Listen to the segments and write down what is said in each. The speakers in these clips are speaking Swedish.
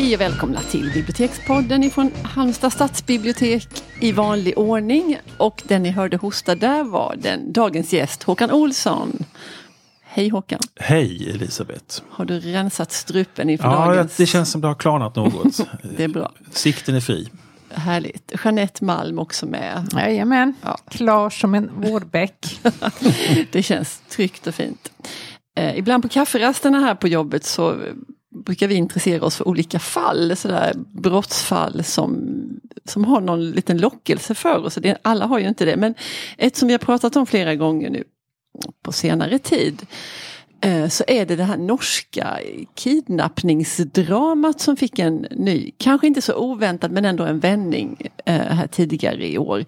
Hej och välkomna till Bibliotekspodden ifrån Halmstad stadsbibliotek i vanlig ordning. Och den ni hörde hosta där var den dagens gäst Håkan Olsson. Hej Håkan! Hej Elisabeth! Har du rensat strupen inför ja, dagens? det känns som det har klarnat något. det är bra. Sikten är fri. Härligt. Jeanette Malm också med. Jajamän, ja. klar som en vårbäck. det känns tryggt och fint. Eh, ibland på kafferasterna här på jobbet så brukar vi intressera oss för olika fall, sådär brottsfall som, som har någon liten lockelse för oss. Det, alla har ju inte det, men ett som vi har pratat om flera gånger nu på senare tid eh, så är det det här norska kidnappningsdramat som fick en ny, kanske inte så oväntad men ändå en vändning eh, här tidigare i år.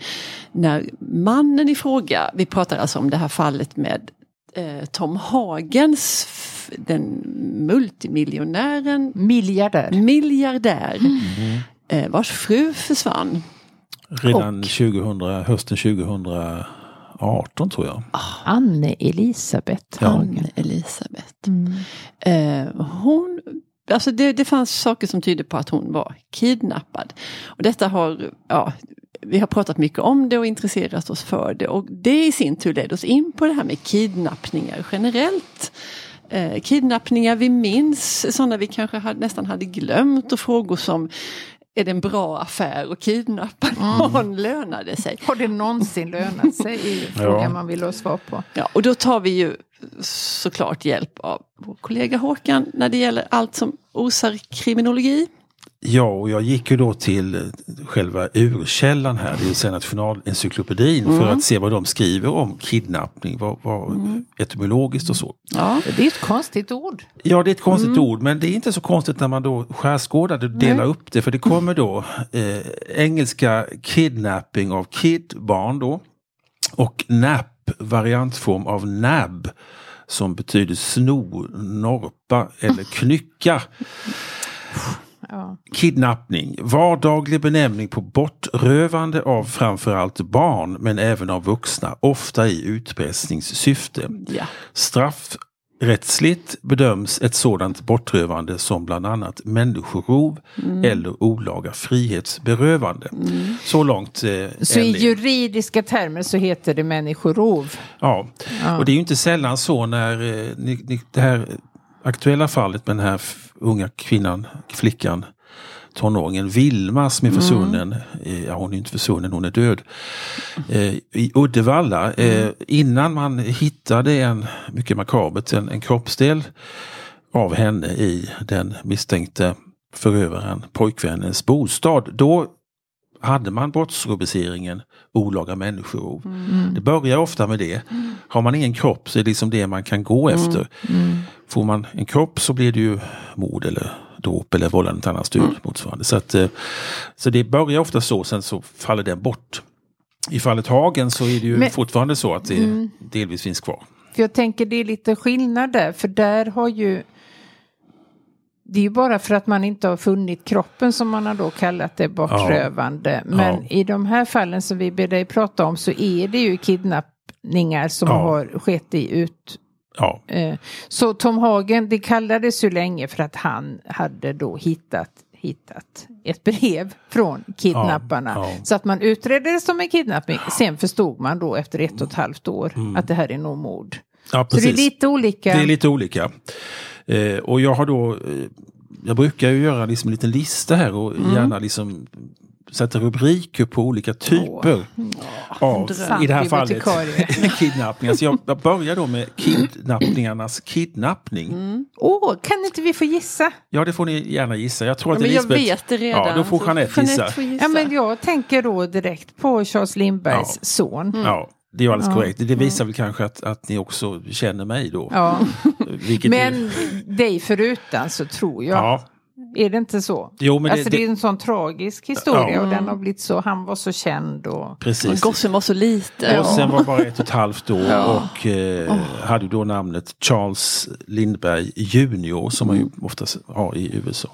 När mannen i fråga, vi pratar alltså om det här fallet med eh, Tom Hagens, den multimiljonären, miljardär, miljardär mm. eh, vars fru försvann. Redan och, 2000, hösten 2018 tror jag. Anne Elisabeth ja. Anne Elisabeth. Mm. Eh, hon Alltså det, det fanns saker som tydde på att hon var kidnappad. Och detta har, ja, vi har pratat mycket om det och intresserat oss för det och det i sin tur ledde oss in på det här med kidnappningar generellt. Eh, kidnappningar vi minns, sådana vi kanske hade, nästan hade glömt och frågor som är det en bra affär att kidnappa någon? Mm. Lönar det sig? Har det någonsin lönat sig? är frågan ja. man vill ha svar på. Ja, och då tar vi ju såklart hjälp av vår kollega Håkan när det gäller allt som osar kriminologi. Ja, och jag gick ju då till själva urkällan här, det vill säga Nationalencyklopedin, mm. för att se vad de skriver om kidnappning, vad, vad mm. etymologiskt och så. Ja, det är ett konstigt ord. Ja, det är ett konstigt mm. ord, men det är inte så konstigt när man då skärskådar och delar upp det, för det kommer då eh, engelska kidnapping av kid, barn då, och nap, variantform av nab, som betyder sno, norpa eller knycka. Ja. Kidnappning, vardaglig benämning på bortrövande av framförallt barn men även av vuxna, ofta i utpressningssyfte. Ja. Straffrättsligt bedöms ett sådant bortrövande som bland annat människorov mm. eller olaga frihetsberövande. Mm. Så långt. Eh, så i juridiska termer så heter det människorov? Ja. ja. och det är ju inte sällan så när eh, ni, ni, det här aktuella fallet med den här unga kvinnan, flickan, tonåringen Vilma som är mm. försvunnen, mm. ja hon är inte försvunnen, hon är död, eh, i Uddevalla. Eh, mm. innan man hittade en, mycket makabert, en, en kroppsdel av henne i den misstänkte förövaren, pojkvännens bostad. Då hade man brottsrubriceringen olaga människorov. Mm. Det börjar ofta med det. Mm. Har man ingen kropp så är det liksom det man kan gå efter. Mm. Får man en kropp så blir det ju mord eller dråp eller vållande till annans död. Mm. Motsvarande. Så, att, eh, så det börjar ofta så, sen så faller den bort. I fallet Hagen så är det ju Men, fortfarande så att det mm. delvis finns kvar. För jag tänker det är lite skillnad där, för där har ju det är ju bara för att man inte har funnit kroppen som man har då kallat det bortrövande. Ja. Men ja. i de här fallen som vi ber dig prata om så är det ju kidnappningar som ja. har skett i ut... Ja. Eh, så Tom Hagen, det kallades ju länge för att han hade då hittat hittat ett brev från kidnapparna. Ja, ja. Så att man utredde det som en kidnappning. Sen förstod man då efter ett och ett halvt år mm. att det här är nog mord. Ja, så det är lite olika. Det är lite olika. Eh, och jag har då, eh, jag brukar ju göra liksom en liten lista här och mm. gärna liksom sätta rubriker på olika typer oh. av, i det här fallet, kidnappningar. Så jag börjar då med kidnappningarnas kidnappning. Mm. Oh, kan inte vi få gissa? Ja, det får ni gärna gissa. Jag tror att ja, Elisabeth... Jag vet det redan. Ja, då får Jeanette, Jeanette gissa. Ja, men jag tänker då direkt på Charles Lindbergs ja. son. Mm. Ja. Det är alldeles ja. korrekt. Det visar väl kanske att, att ni också känner mig då. Ja. men är... dig förutan så tror jag ja. Är det inte så? Jo, men alltså det, det är en sån tragisk historia ja. och den har blivit så, han var så känd och... Precis. gossen var så liten. Gossen var bara ett och ett halvt år ja. och eh, oh. hade då namnet Charles Lindberg Junior som man ju mm. oftast har i USA.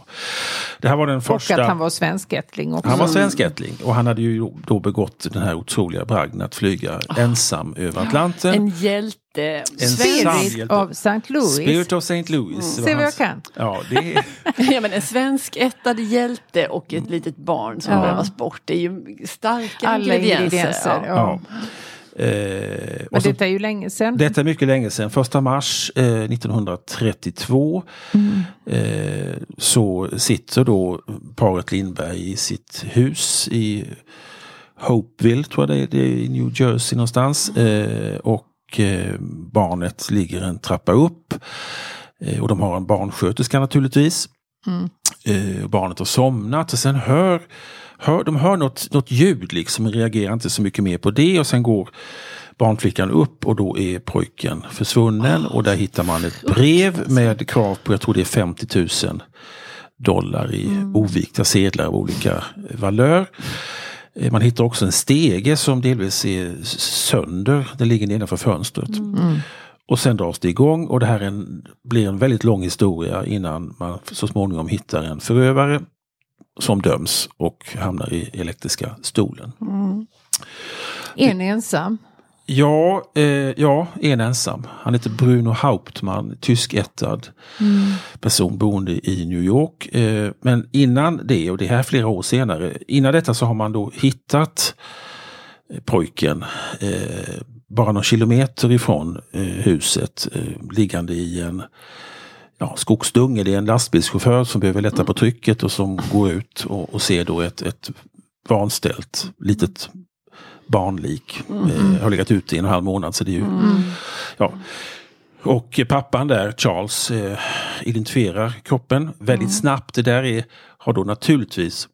Det här var den första... Och att han var svenskättling också. Han var svenskättling och han hade ju då begått den här otroliga bragden att flyga oh. ensam över Atlanten. En hjälte. En samhjälte. of St. Louis. Spirit of St. Louis. var Se vad jag kan. Ja, det är, ja, men en svensk ättad hjälte och ett litet barn som Ja. rövas bort. Det är ju starka Alla ingredienser. ingredienser. Ja. Ja. Eh, och detta är ju länge sedan. detta är mycket länge sedan, första mars eh, 1932 eh, så sitter då paret Lindberg i sitt hus i Hopeville, tror jag det är, det är i New Jersey någonstans. Eh, och eh, barnet ligger en trappa upp. Eh, och de har en barnsköterska naturligtvis. Eh, barnet har somnat och sen hör, hör de hör något, något ljud liksom, men reagerar inte så mycket mer på det och sen går barnflickan upp och då är pojken försvunnen och där hittar man ett brev med krav på, jag tror det är 50 000 dollar i ovikta sedlar av olika valör. Eh, Man hittar också en stege som delvis är sönder. Den ligger nedanför fönstret. Och sen dras det igång och det här är en, blir en väldigt lång historia innan man så småningom hittar en förövare som döms och hamnar i elektriska stolen. En ensam. Ja, eh, ja, en ensam. Han heter Bruno Hauptmann, tyskättad person boende i New York. Eh, men innan det, och det här är flera år senare, innan detta så har man då hittat eh, pojken eh, bara någon kilometer ifrån eh, huset, eh, liggande i en ja, skogsdunge. Det är en lastbilschaufför som behöver lätta på trycket och som går ut och, och ser då ett, ett vanställt litet barnlik. Eh, har legat ute i en och en halv månad. Så det är ju, ja. Och pappan där, Charles, eh, identifierar kroppen väldigt snabbt. Det där är, har då naturligtvis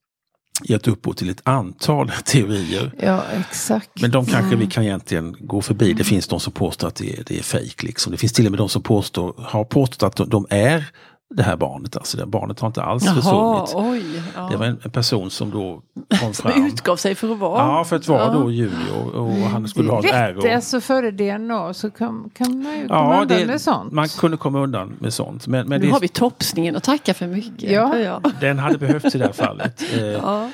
gett upphov till ett antal teorier. Ja, exakt. Men de kanske vi kan egentligen gå förbi. Det finns de som påstår att det är, det är fejk. Liksom. Det finns till och med de som påstår, har påstått att de, de är det här barnet. Alltså det barnet har inte alls Jaha, försvunnit. oj. Ja. Det var en, en person som då kom Som fram. utgav sig för att vara. Ja, för att vara Ja. då junior och han skulle ha ett äro. alltså före DNA så kan, kan man ju komma Ja, undan det, med sånt. man kunde komma undan med sånt. Men, men Nu det, har vi topsningen att tacka för mycket. Ja. ja. den hade behövts i det här fallet. Eh, Ja.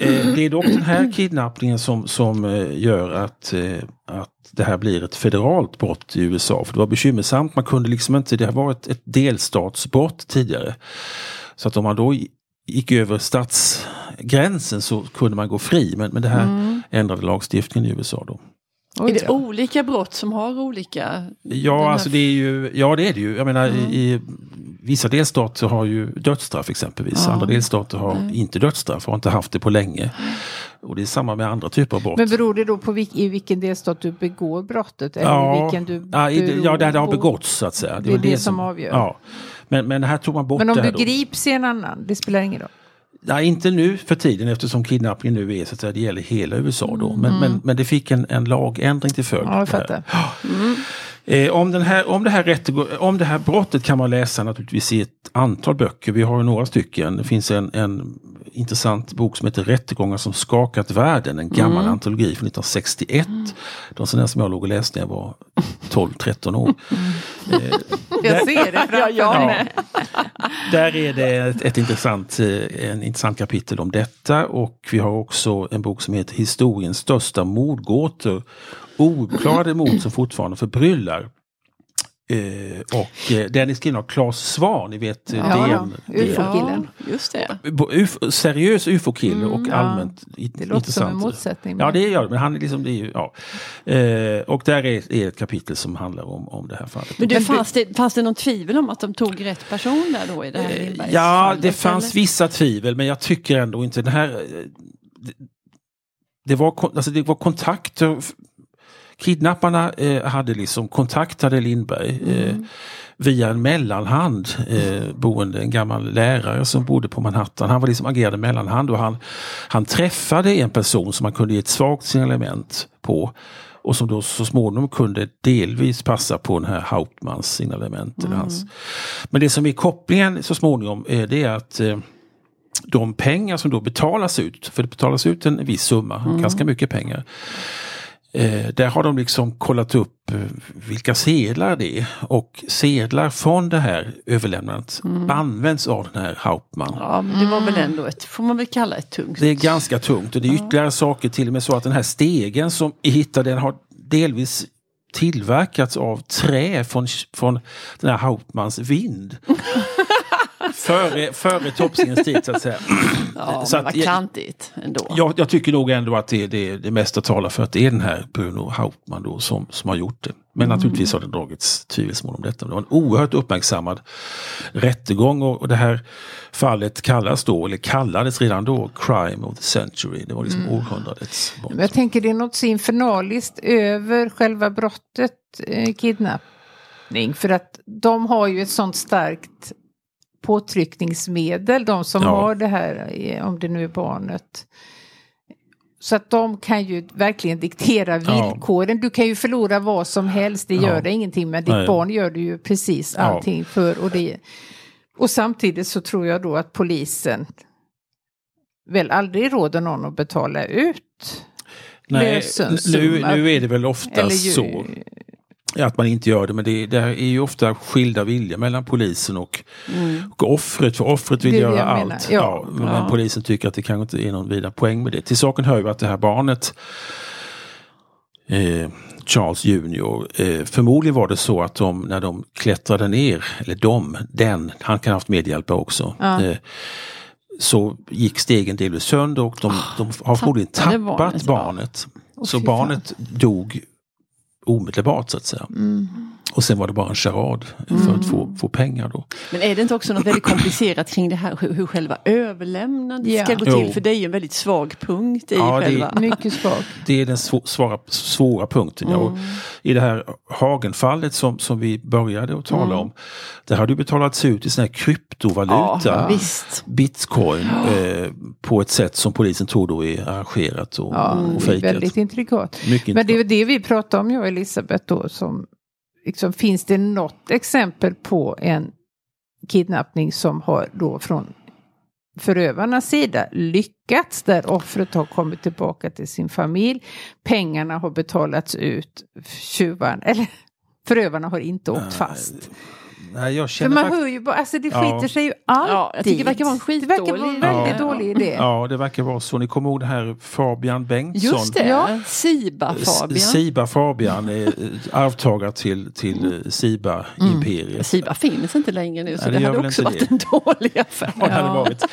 Eh, det är dock den här kidnappningen som, som eh, gör att, eh, att det här blir ett federalt brott i USA. För det var bekymmersamt, man kunde liksom inte, det var ett, ett delstatsbrott tidigare. Så att om man då gick över statsgränsen så kunde man gå fri. Men, men det här ändrade lagstiftningen i USA då. Oj Är det då. olika brott som har olika? Ja, alltså det är ju, ja det är det ju. Jag menar i, i vissa delstater har ju dödsstraff exempelvis. Ja. Andra delstater har inte dödsstraff, har inte haft det på länge. Och det är samma med andra typer av brott. Men beror det då på vilk, i vilken delstat du begår brottet? Eller i vilken du ja, i, ja, där det har begåtts så att säga. Det är var det som avgör. Ja. Men, men här tog man bort Men om det här du då. grips i en annan, det spelar ingen roll? Nej, inte nu för tiden eftersom kidnappningen nu är så att säga, det gäller hela USA då. Men, men, men det fick en, en lagändring till följd. Mm. Ja, jag. Eh, om, den här, om, det här om det här brottet kan man läsa naturligtvis i ett antal böcker. Vi har några stycken. Det finns en, en intressant bok som heter Rättegångar som skakat världen. En gammal antologi från 1961. De sådana som jag låg och läste när jag var 12-13 år. Eh, Jag ser det framför Ja, mig. där är det ett, ett intressant, eh, en intressant kapitel om detta och vi har också en bok som heter Historiens största mordgåtor. Ouppklarade mord som fortfarande förbryllar. Eh, och eh, den är skriven av Claes Svahn, ni vet eh, Ja, DN. ja. UFO-killen. Ja, just det. Bo- UFO, seriös ufo-kille och ja. allmänt i- Det låter som en intressant. motsättning. Ja det gör det, men han är liksom, det är ju, ja. Eh, och där är, är ett kapitel som handlar om, om det här fallet. Men du, fanns, det, fanns det någon tvivel om att de tog rätt person där då i det här Eh, Lindbergs Ja, fallet, det fanns eller? vissa tvivel men jag tycker ändå inte den här... eh, Det, det, var, alltså det var kontakter. Kidnapparna eh, hade liksom kontaktade Lindberg eh, via en mellanhand eh, boende, en gammal lärare som bodde på Manhattan. Han var liksom agerade mellanhand och han, han träffade en person som man kunde ge ett svagt signalement på. Och som då så småningom kunde delvis passa på den här Hauptmans signalement. Eller hans. Men det som är kopplingen så småningom eh, det är att eh, de pengar som då betalas ut, för det betalas ut en viss summa, ganska mycket pengar. Eh, där har de liksom kollat upp eh, vilka sedlar det är och sedlar från det här överlämnandet används av den här Hauptmann. Ja, men det var väl ändå ett, får man väl kalla ett tungt. Det är ganska tungt och det är ytterligare saker till och med så att den här stegen som är hittad den har delvis tillverkats av trä från, från den här Hauptmans vind. före, före Topsingens tid så att säga. Ja, Så men vad jag- klantigt ändå. Jag, jag tycker nog ändå att det, det, det mesta talar för att det är den här Bruno Hauptmann då som, som har gjort det. Men naturligtvis har det dragits tvivelsmål om detta. Det var en oerhört uppmärksammad rättegång och, och det här fallet kallas då, eller kallades redan då, Crime of the Century. Det var liksom århundradets brott. Men jag tänker det är något så infernaliskt över själva brottet eh, kidnappning. För att de har ju ett sånt starkt påtryckningsmedel, de som Ja. har det här, om det nu är barnet. Så att de kan ju verkligen diktera Ja. villkoren. Du kan ju förlora vad som helst, det gör Ja. det ingenting. Men ditt Nej. barn gör det ju precis Ja. allting för. Och, det, och samtidigt så tror jag då att polisen väl aldrig råder någon att betala ut Nej, nu, nu är det väl ofta så att man inte gör det, men det, det är ju ofta skilda viljor mellan polisen och, och offret. För offret vill Mm. Göra allt. ja. men Ja. polisen tycker att det kanske inte är någon vidare poäng med det. Till saken hör ju att det här barnet eh, Charles Junior. Eh, förmodligen var det så att de när de klättrade ner, eller de, den, han kan ha haft medhjälpare också. Ja. Eh, så gick stegen delvis sönder och de, de har förmodligen tappat barnet, barnet. ja. Åh, så barnet dog omedelbart så att säga. Mm. Och sen var det bara en charad för att få, få pengar då. Men är det inte också något väldigt komplicerat kring det här hur, hur själva överlämnandet Ja. ska gå till? Jo. För det är ju en väldigt svag punkt i Ja, det- själva... Mycket svagt. Det är den svå- svåra, svåra punkten. Ja. Och I det här Hagenfallet som, som vi började att tala om. Det hade ju betalats ut i sån här kryptovaluta. Ja, visst. Bitcoin eh, på ett sätt som polisen tror då är arrangerat och, Ja, och är fejkat. väldigt intrikat. Mycket Men det är det vi pratar om, jag och Elisabeth då, som liksom, finns det något exempel på en kidnappning som har då från förövarnas sida lyckats där offret har kommit tillbaka till sin familj. Pengarna har betalats ut, tjuvarna, eller förövarna har inte åkt fast. Nej, jag För känner man faktiskt... hör ju bara, alltså det Ja. skiter sig ju alltid. Ja, jag tycker det verkar vara en Det verkar vara en skitdålig väldigt idé. dålig idé. Ja, det verkar vara så. Ni kommer ihåg det här Fabian Bengtsson? Just det, Ja. Siba S- Fabian. Siba Fabian är eh, arvtagare till, till eh, Siba imperiet. Siba finns inte längre nu så Nej, det det, gör hade väl också inte varit det. en dålig affär. Ja, det hade varit.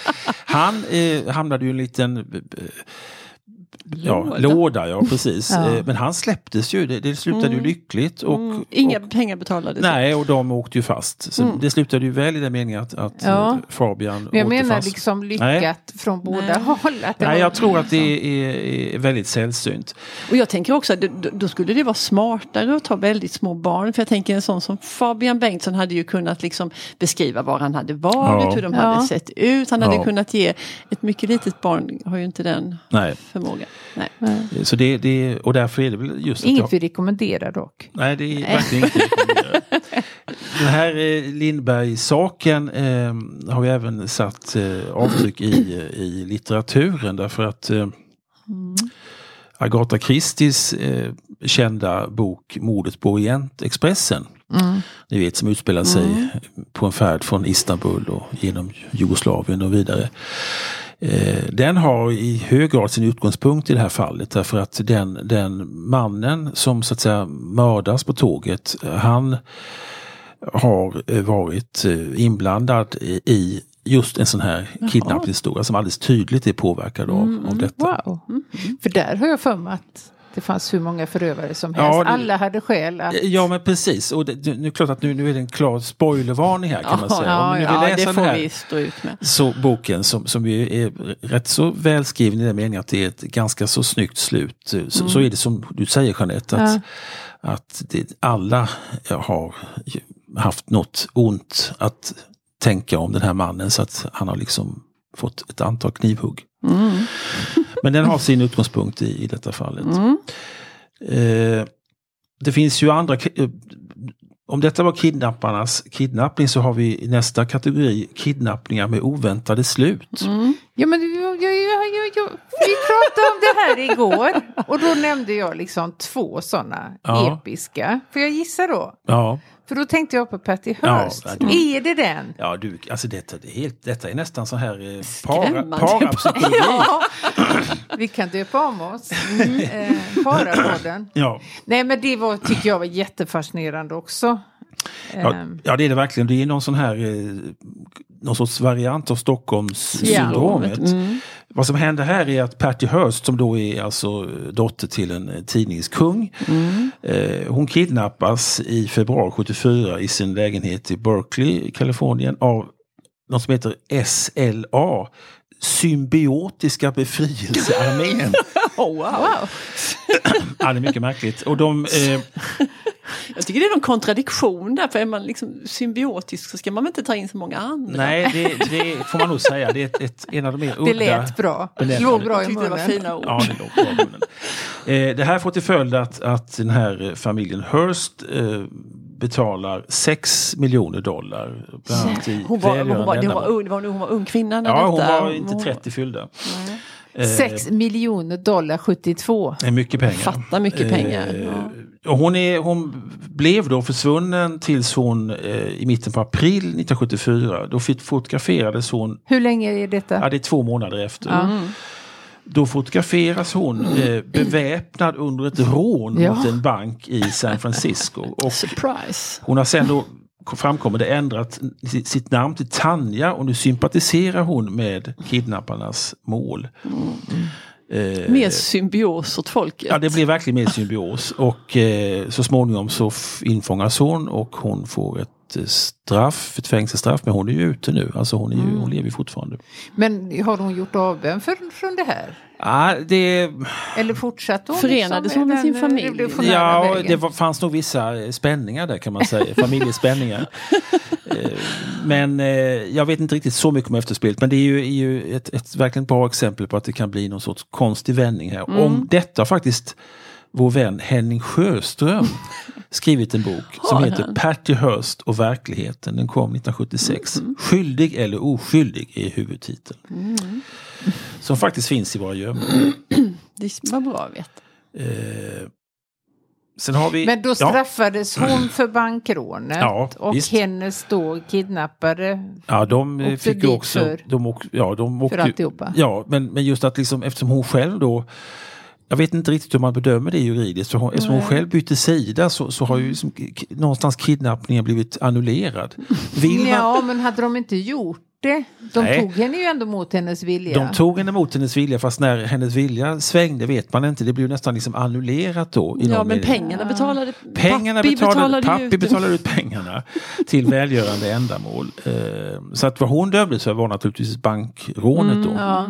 Han eh, hamnade ju i en liten eh, ja, Låda. Ja, precis. Ja. Eh, Men han släpptes ju. Det, det slutade ju lyckligt. Och, Mm, inga och, pengar betalades. nej, och de åkte ju fast. Så Mm. det slutade ju väl i den meningen att, att Ja. eh, Fabian Men jag åkte menar fast. liksom lyckat från båda Nej. håll. Att Nej, jag tror att det är, är väldigt sällsynt. Och jag tänker också att då, skulle det vara smartare att ta väldigt små barn. För jag tänker en sån som Fabian Bengtsson hade ju kunnat liksom beskriva var han hade varit, Ja. hur de Ja. hade sett ut. Han hade Ja. kunnat ge, ett mycket litet barn har ju inte den Nej. förmågan. Nej. Så det, det, och därför är det väl just Inget jag- vi rekommenderar dock. Nej, det är verkligen inte rekommenderat. Den här eh, Lindberg-saken eh, har vi även satt eh, avtryck i, eh, i litteraturen därför att eh, Agatha Christies eh, kända bok Mordet på Orientexpressen. Ni vet som utspelar sig på en färd från Istanbul och genom Jugoslavien och vidare. Eh, den har i hög grad sin utgångspunkt i det här fallet därför att den, den mannen som så att säga mördas på tåget, eh, han har eh, varit inblandad i, just en sån här kidnappningshistoria som alldeles tydligt är påverkad av, av detta. Wow. För där har jag för mig att det fanns hur många förövare som Ja, helst. det- Alla hade skäl att... Ja men precis, och det, nu klart att nu, nu är det en klar spoilervarning här kan man säga. ja, Om ni vill ja, läsa det den får här vi stå ut med. så boken som, som ju är rätt så välskriven i den meningen att det är ett ganska så snyggt slut. Så, så är det som du säger Jeanette, att, att det, alla har haft något ont att tänka om den här mannen så att han har liksom fått ett antal knivhugg. Men den har sin utgångspunkt i, i detta fallet. Eh, det finns ju andra eh, om detta var kidnapparnas kidnappning så har vi nästa kategori kidnappningar med oväntade slut. Ja, men jag, jag, jag, jag, jag, vi pratade om det här igår och då nämnde jag liksom två sådana Ja. episka. Får jag gissa då? Ja, För då tänkte jag på Patty Hearst. Ja, du- är det den? Ja, du, alltså detta, det är helt, detta är nästan så här eh, para, parapsykologi. Ja, vi kan döpa om oss. Mm. Eh, Parapodden. Ja. Nej men det var, tycker jag var jättefascinerande också. Ja, Ehm, ja, det är det verkligen. Det är någon sån här eh, någon sorts variant av Stockholmssyndromet. Mm. Vad som händer här är att Patty Hearst som då är alltså dotter till en eh, tidningskung. Eh, hon kidnappas i februari 74 i sin lägenhet i Berkeley, Kalifornien av något som heter SLA. Symbiotiska befrielsearmén. Oh, wow. ja, det är mycket märkligt. Och de, eh, Jag tycker det är någon kontradiktion där, för är man liksom symbiotisk så ska man väl inte ta in så många andra. nej, det, det får man nog säga. Det är ett, ett, en av de mer udda... det lät bra. benämnande. Låg bra i tyckte det var munnen. fina ord. Ja, det låg bra i munnen. Eh, det här får till följd att, att den här eh, familjen Hearst eh, betalar 6 miljoner dollar. Bland annat i Hon var, hon, var, det var, det var, hon var ung kvinna när Ja, hon detta... var inte 30 fyllda. Nej. Eh, 6 miljoner dollar 72. Det är mycket pengar. Fatta mycket pengar. Eh, Ja. och hon, är, hon blev då försvunnen tills hon eh, i mitten på april 1974. Då fot- fotograferades hon, Hur länge är detta? ja det är två månader efter. Mm. Då fotograferas hon eh, beväpnad under ett rån Ja. mot en bank i San Francisco. Och Surprise. hon har sen då framkommit det ändrat sitt- namn till Tanja och nu sympatiserar hon med kidnapparnas mål. Eh, Mer symbios åt folket. Ja, det blir verkligen mer symbios och eh, så småningom så infångas hon och hon får ett eh, straff, ett fängelsestraff, men hon är ju ute nu. Alltså hon, är ju, hon lever ju fortfarande. Men har hon gjort avbön för, från det här? Ja, det, Eller fortsatte hon? Förenades liksom hon med sin eh, familj? ja, vägen? det var, fanns nog vissa eh, spänningar där kan man säga, familjespänningar. Eh, men eh, jag vet inte riktigt så mycket om efterspelet, men det är ju, är ju ett, ett verkligen bra exempel på att det kan bli någon sorts konstig vändning här. Om detta faktiskt vår vän Henning Sjöström skrivit en bok som heter? Patty Hearst och verkligheten. Den kom 1976. Skyldig eller oskyldig är huvudtiteln. Som faktiskt finns i våra gömmor. Det var bra att veta. Eh, vi... Men då Ja. straffades hon för bankrånet Ja, och visst. hennes då kidnappare Ja, de eh, fick ju också... för- de åk, ja, de åkte, för alltihopa. Ja, men, men just att liksom eftersom hon själv då jag vet inte riktigt hur man bedömer det juridiskt. För hon, eftersom hon själv bytte sida så, så har ju liksom, k- någonstans kidnappningen blivit annullerad. Vill man, Ja, men hade de inte gjort det? De Nej. tog henne ju ändå mot hennes vilja. de tog henne mot hennes vilja fast när hennes vilja svängde vet man inte. Det blev nästan liksom annullerat då. I Ja, men mening. pengarna betalade... Pengarna pappi betalade, ju pappi ut. betalade ut pengarna till välgörande ändamål. Eh, Så att vad hon dömdes för var naturligtvis bankrånet då. Ja.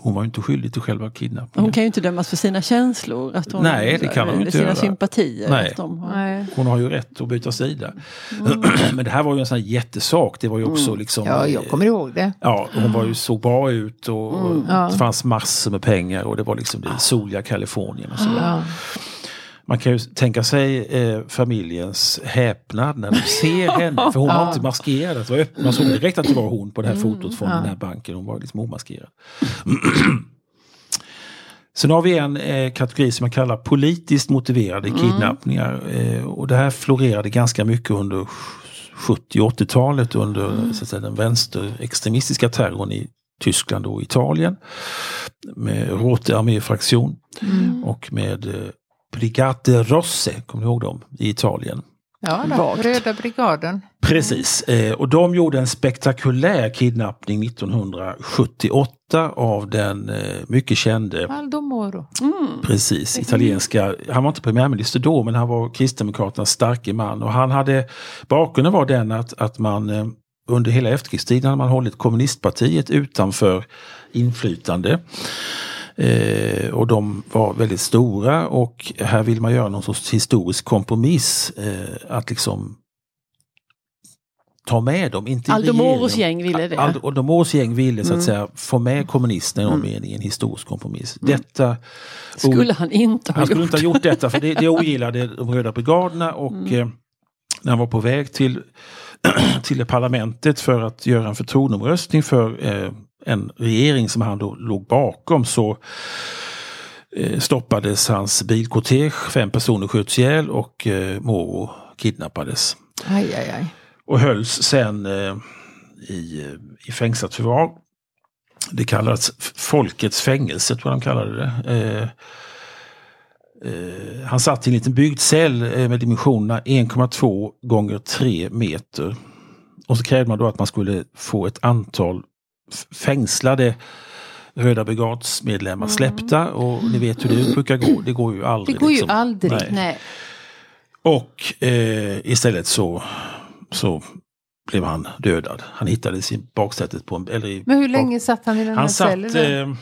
Hon var ju inte skyldig till själva kidnappningen. Hon kan ju inte dömas för sina känslor. Att hon, Nej, det kan hon eller inte sina göra. sympatier. Nej. Att de har... Nej. Hon har ju rätt att byta sida. Mm. Men det här var ju en sån här jättesak. Det var ju också liksom... Ja, jag kommer ihåg det. Ja, hon var ju så bra ut och, och Mm. Ja. det fanns massor med pengar och det var liksom det soliga Kalifornien och så. Man kan ju tänka sig eh, familjens häpnad när de ser henne. För hon var inte maskerad. Man såg direkt att det var hon på det här fotot från den här banken. Hon var liksom omaskerad. Sen har vi en eh, kategori som jag kallar politiskt motiverade kidnappningar. Eh, och det här florerade ganska mycket under 70 och 80-talet under så att säga, den vänsterextremistiska terrorn i Tyskland och Italien. Med Rote arméfraktion och med eh, Brigate Rosse, kommer ni ihåg dem, i Italien. Ja, då. Röda brigaden. Precis, eh, och de gjorde en spektakulär kidnappning 1978 av den eh, mycket kände Aldo Moro. Precis, italienska. Han var inte premiärminister då men han var Kristdemokraternas starke man och han hade, bakgrunden var den att, att man eh, under hela efterkrigstiden hade man hållit kommunistpartiet utanför inflytande. Eh, och de var väldigt stora och här vill man göra någon sorts historisk kompromiss. Eh, att liksom ta med dem, inte Aldo regeringen. Moros gäng ville det. Aldo, och de Moros gäng ville så att säga få med kommunisterna i någon mening i en historisk kompromiss. Detta Skulle han inte ha han skulle gjort. inte ha gjort detta för det, det ogillade de röda brigaderna och Mm. eh, när han var på väg till, till parlamentet för att göra en förtroendeomröstning för eh, en regering som han då låg bakom så eh, stoppades hans bilkortege, fem personer sköts ihjäl och eh, Moro kidnappades. Aj, aj, aj. Och hölls sen eh, i, i fängslat förvar. Det kallades Folkets fängelse, tror jag de kallade det. Eh, eh, han satt i en liten byggd cell eh, med dimensionerna 1,2 gånger 3 meter. Och så krävde man då att man skulle få ett antal fängslade Röda brigadsmedlemmar mm. släppta och ni vet hur det brukar gå. Det går ju aldrig. Det går liksom. ju aldrig. Nej. Nej. Och eh, istället så, så blev han dödad. Han hittades i baksätet på en... Eller i Men hur länge satt han i den han här satt, cellen? Eh,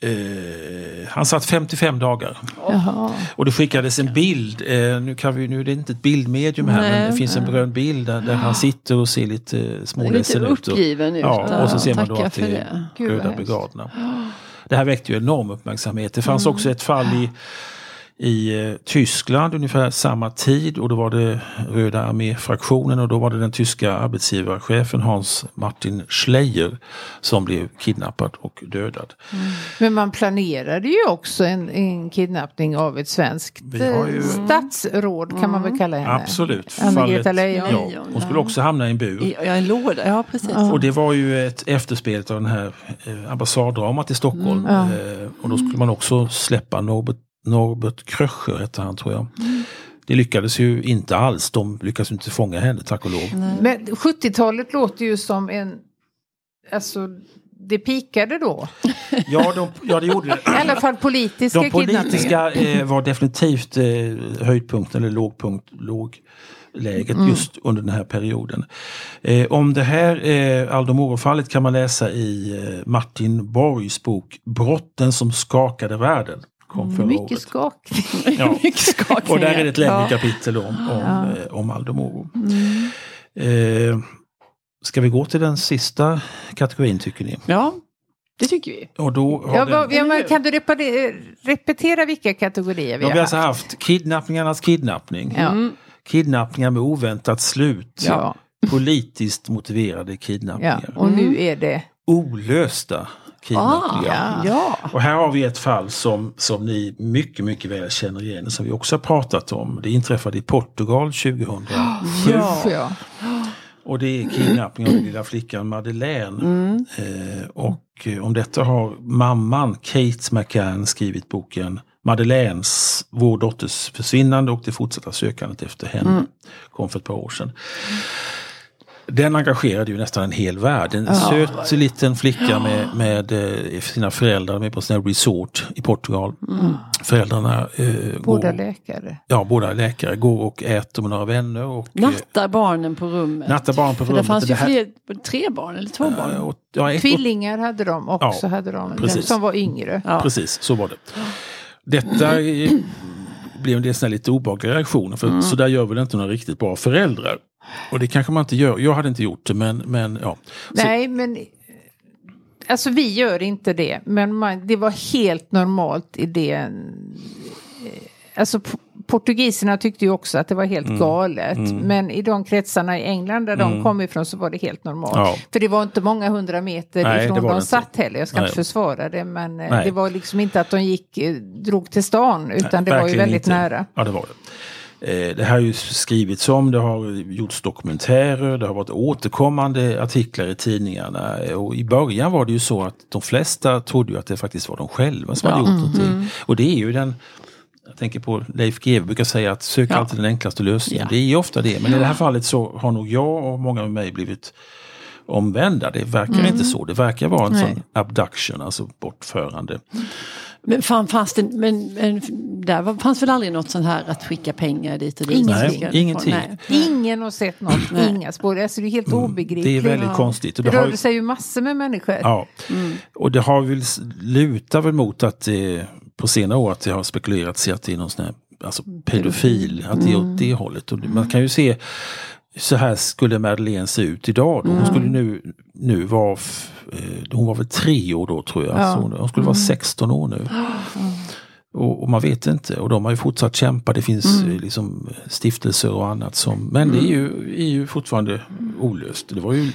eh, han satt 55 dagar. Jaha. Och det skickades en bild, eh, nu, kan vi, nu är det inte ett bildmedium här, nej, men det finns en berömd bild där, där han sitter och ser lite småledsen ut. Lite uppgiven ut. Ja, och så ser man då att det är Röda brigaderna. Det här väckte ju enorm uppmärksamhet. Det fanns mm. också ett fall i i eh, Tyskland ungefär samma tid och då var det Röda arméfraktionen och då var det den tyska arbetsgivarchefen Hans Martin Schleyer som blev kidnappad och dödad. Mm. Men man planerade ju också en, en kidnappning av ett svenskt ju... Eh, statsråd kan mm. man väl kalla henne. Absolut. Anna-Greta Leijon. Ja, hon skulle också hamna i en bur. Ja, en låda, ja precis. Ja. Och det var ju ett efterspel av den här eh, ambassaddramat i Stockholm. Mm. Ja. och då skulle man också släppa Norbert Norbert Kröcher hette han tror jag. Mm. Det lyckades ju inte alls. De lyckades inte fånga henne tack och lov. Nej. Men 70-talet låter ju som en... Alltså det pikade då? Ja, de, ja det gjorde det. I alla fall politiska De politiska eh, var definitivt eh, höjdpunkten eller lågpunkt, lågläget mm. just under den här perioden. Eh, om det här eh, Aldo Moro-fallet kan man läsa i eh, Martin Borgs bok Brotten som skakade världen kom förra Mycket året. Skakning. Ja. Mycket skakning. Och där är det ett lämpligt ja. kapitel om, om, ja. Eh, om Aldo Moro. Mm. Eh, ska vi gå till den sista kategorin tycker ni? Ja, det tycker vi. Och då ja, den... ja, men kan du repetera vilka kategorier vi har, vi har haft? haft kidnappningarnas kidnappning. Ja. Mm. Kidnappningar med oväntat slut. Ja. Politiskt motiverade kidnappningar. Ja, och nu är det olösta kidnappningar. Ah, ja. Och här har vi ett fall som, som ni mycket, mycket väl känner igen, som vi också har pratat om. Det inträffade i Portugal 2007. Ja. Och det är kidnappning av den lilla flickan Madeleine. Mm. Eh, och eh, om detta har mamman Kate McCann skrivit boken Madeleines, vår dotters försvinnande och det fortsatta sökandet efter henne. Mm. Kom för ett par år sedan. Den engagerade ju nästan en hel värld. En ja. söt liten flicka med, med eh, sina föräldrar med på en resort i Portugal. Mm. Föräldrarna eh, Båda går, läkare. Ja, båda läkare. Går och äter med några vänner. Och, eh, nattar barnen på rummet. Nattar barn på För rummet. Det fanns ju här... fler, tre barn eller två barn. och, ja, ett, Tvillingar hade de också. Ja, hade de, precis. Som var yngre. Ja. Precis, så var det. Detta blev en del lite obehagliga reaktioner. För mm. så där gör väl inte några riktigt bra föräldrar. Och det kanske man inte gör. Jag hade inte gjort det men, men ja. Nej så. men Alltså vi gör inte det. Men man, det var helt normalt i det. Alltså portugiserna tyckte ju också att det var helt mm. galet. Mm. Men i de kretsarna i England där mm. de kom ifrån så var det helt normalt. Ja. För det var inte många hundra meter Nej, ifrån de satt heller. Jag ska Nej. inte försvara det. Men eh, Nej. det var liksom inte att de gick, eh, drog till stan. Utan det var ju väldigt inte. nära. Ja det var det. Eh, det här har ju skrivits om, det har gjorts dokumentärer, det har varit återkommande artiklar i tidningarna. Och i början var det ju så att de flesta trodde ju att det faktiskt var de själva som ja. hade gjort någonting. Mm. Och det är ju den jag tänker på Leif GW brukar säga att sök ja. alltid den enklaste lösningen. Ja. Det är ju ofta det. Men i det här fallet så har nog jag och många med mig blivit omvända. Det verkar mm. inte så. Det verkar vara en Nej. sån abduction, alltså bortförande. Men, fan, fanns det, men, men där var, fanns väl aldrig något sånt här att skicka pengar dit och dit? Ingenting. Nej, ingenting. Nej. Ingen har sett något, inga spår. Alltså, det är helt mm. obegripligt. Det är väldigt ja. konstigt. Och det, det rörde sig ju massor med människor. Ja, mm. och det har väl lutar väl mot att det på senare år att det har spekulerats i att det är någon sån här alltså pedofil, att det är åt mm. det hållet. Och man kan ju se så här skulle Madeleine se ut idag. Då. Hon mm. skulle nu, nu vara, eh, hon var väl tre år då tror jag. Ja. Så hon skulle vara 16 mm. år nu. Och, och, man vet inte och de har ju fortsatt kämpa. Det finns mm. Eh, liksom stiftelser och annat som, men det är ju, är ju fortfarande olöst. Det var ju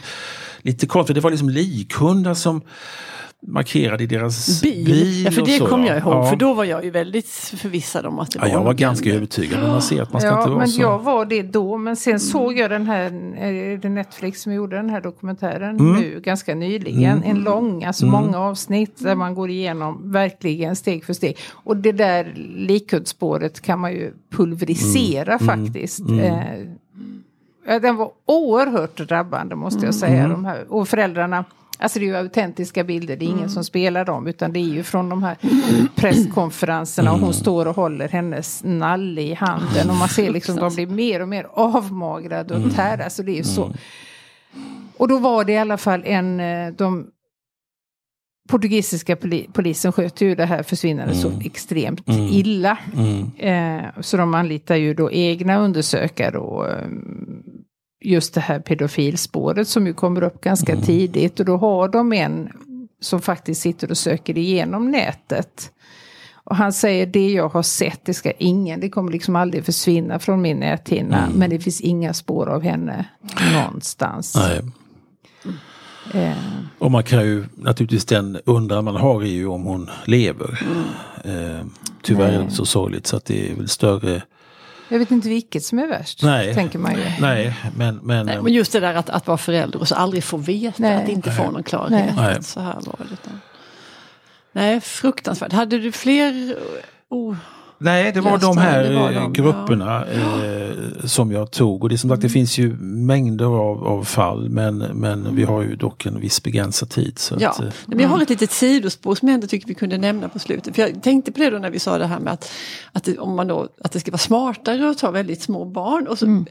lite konstigt, det var liksom likhundar som markerad i deras bil. bil. Ja, för det kommer jag ihåg. Ja. För då var jag ju väldigt förvissad om att det Ja, var jag var ganska övertygad när man ser att man ska inte Ja, vara men så. jag var det då. Men sen såg jag den här, eh, Netflix som gjorde den här dokumentären Mm. nu ganska nyligen. En lång, alltså Mm. många avsnitt där man går igenom verkligen steg för steg. Och det där likhetsspåret kan man ju pulverisera Mm. faktiskt. Eh, den var oerhört drabbande måste jag säga. Mm. De här, och föräldrarna Alltså det är ju autentiska bilder, det är ingen Mm. som spelar dem utan det är ju från de här presskonferenserna och Mm. hon står och håller hennes nalle i handen och man ser liksom de blir mer och mer avmagrade Mm. och tära. Så det är ju så. Och då var det i alla fall en, eh, de portugisiska poli, polisen sköt ju det här försvinnandet så extremt Mm. illa. Mm. Eh, så de anlitar ju då egna undersökare och eh, just det här pedofilspåret som ju kommer upp ganska Mm. tidigt. Och då har de en som faktiskt sitter och söker igenom nätet. Och han säger det jag har sett, det ska ingen, det kommer liksom aldrig försvinna från min näthinna. Mm. Men det finns inga spår av henne någonstans. Nej. Eh, Och man kan ju naturligtvis den undran man har är ju om hon lever. Mm. Eh, tyvärr är det så sorgligt så att det är väl större. Jag vet inte vilket som är värst, Nej. tänker man ju. Nej, men, men, Nej, men just det där att, att vara förälder och så aldrig få veta, Nej. att inte få någon klarhet. Nej. Så här var det. Nej, fruktansvärt. Hade du fler? Oh, Nej, det var Just de här det var eh, de, grupperna eh, som jag tog. Och det är som sagt, det finns ju mängder av, av fall men, men vi har ju dock en viss begränsad tid. Så ja. att, eh, Men jag har ett litet sidospår som jag ändå tycker vi kunde nämna på slutet. För jag tänkte på det då när vi sa det här med att, att, det, om man då, att det ska vara smartare att ta väldigt små barn. Och, så,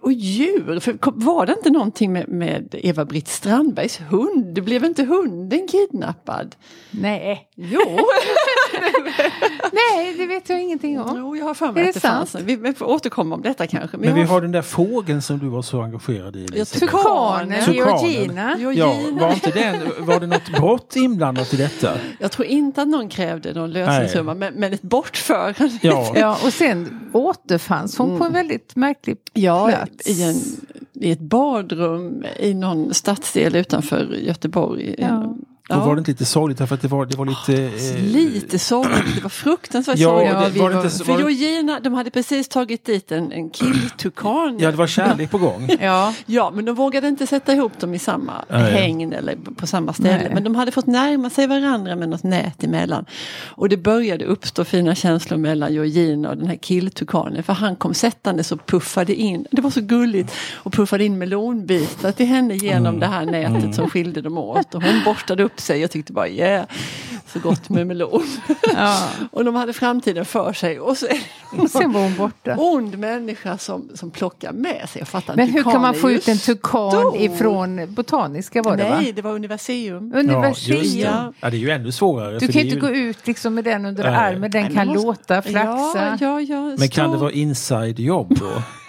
och djur, för var det inte någonting med, med Eva-Britt Strandbergs hund? Det blev inte hunden kidnappad? Nej. Jo, Nej, det vet jag ingenting om. jo jag har för Är mig det att det fanns. Vi, vi får återkomma om detta kanske. men vi jag har den där fågeln som du var så engagerad i. Elisabeth. Tukanen. Georgina. Ja, var, inte den, var det något brott inblandat i detta? Jag tror inte att någon krävde någon lösensumma men, men ett bortförande. Ja, Ja, och sen återfanns hon på en väldigt märklig Ja, plats. i, en, i ett badrum i någon stadsdel utanför Göteborg. Ja. Och var det inte lite sorgligt därför att det var, det var lite... eh, Lite sorgligt, det var fruktansvärt Ja, sorgligt. det- vi var det var- inte För Georgina, de hade precis tagit dit en, en killtukan. Ja, det var kärlek på gång. Ja, Ja, men de vågade inte sätta ihop dem i samma Nej. hägn eller på samma ställe. Nej. Men de hade fått närma sig varandra med något nät emellan. Och det började uppstå fina känslor mellan Georgina och den här killtukanen. För han kom sättande och puffade in, det var så gulligt, och puffade in melonbitar till henne genom Mm. det här nätet som skilde dem åt. Och hon borstade upp sig och tyckte bara yeah, så gott med melon. ja. och de hade framtiden för sig. Och så är det sen var hon borta. ond människa som, som plockar med sig. Jag fattar Men hur kan man få ut en tukan stor. ifrån Botaniska var det va? Nej, det var Universium. Ja. Universium. Ja, det är ju ännu svårare. Du för kan inte ju- gå ut liksom med den under Nej. armen, den kan måste- låta, flaxa. Ja, ja, ja, Men kan det vara inside jobb då?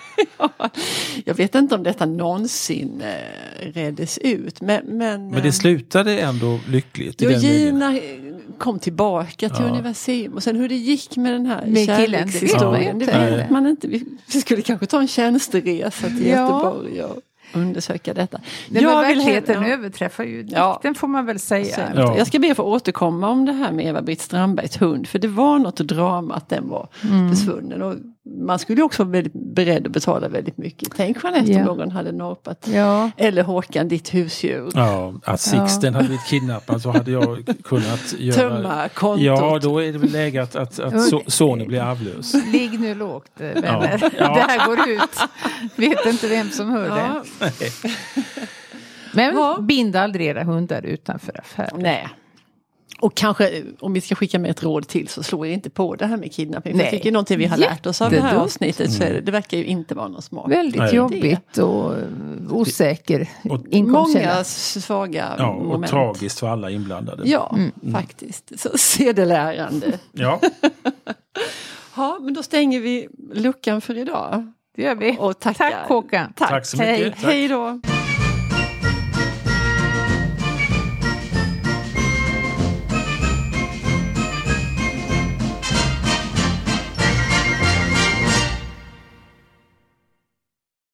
Jag vet inte om detta någonsin eh, reddes ut. Men, men, Men det slutade ändå lyckligt. i den meningen. Eh, kom tillbaka till Ja. Universium och sen hur det gick med den här Med killen, det vet kärlekshistorien, det inte. vet man inte. Vi, skulle kanske ta en tjänsteresa till Ja. Göteborg och undersöka detta. Nej, men Jag vill verkligheten ja. överträffar ju Ja. dikten får man väl säga. Ja. Jag ska be att få återkomma om det här med Eva-Britt Strandbergs hund. För det var något drama att den var Mm. försvunnen. Och man skulle också vara väldigt beredd att betala väldigt mycket. Tänk Jeanette Ja. om någon hade norpat. Ja. Eller Håkan, ditt husdjur. Ja, att Sixten hade blivit kidnappad så hade jag kunnat göra... Tömma kontot. Ja, då är det väl läge att, att, att so sonen blir arvlös. Ligg nu lågt eh, vänner. Ja. Ja. Det här går ut. Vet inte vem som hör det. Ja, Men Ja. bind aldrig era hundar utanför affären. nej. Och kanske om vi ska skicka med ett råd till så slå er inte på det här med kidnappning. För Nej. jag tycker någonting vi har lärt oss av det här avsnittet så är det, det verkar ju inte vara någon smart. Väldigt Nej. jobbigt och eh, osäker Och- inkomstkälla. Många svaga Ja, och moment. tragiskt för alla inblandade. Ja, Mm. faktiskt. Så sedelärande. Ja. Ja, men då stänger vi luckan för idag. Det gör vi. Och tackar. Tack Håkan. Tack, Tack så mycket. Hej, Tack. hej då.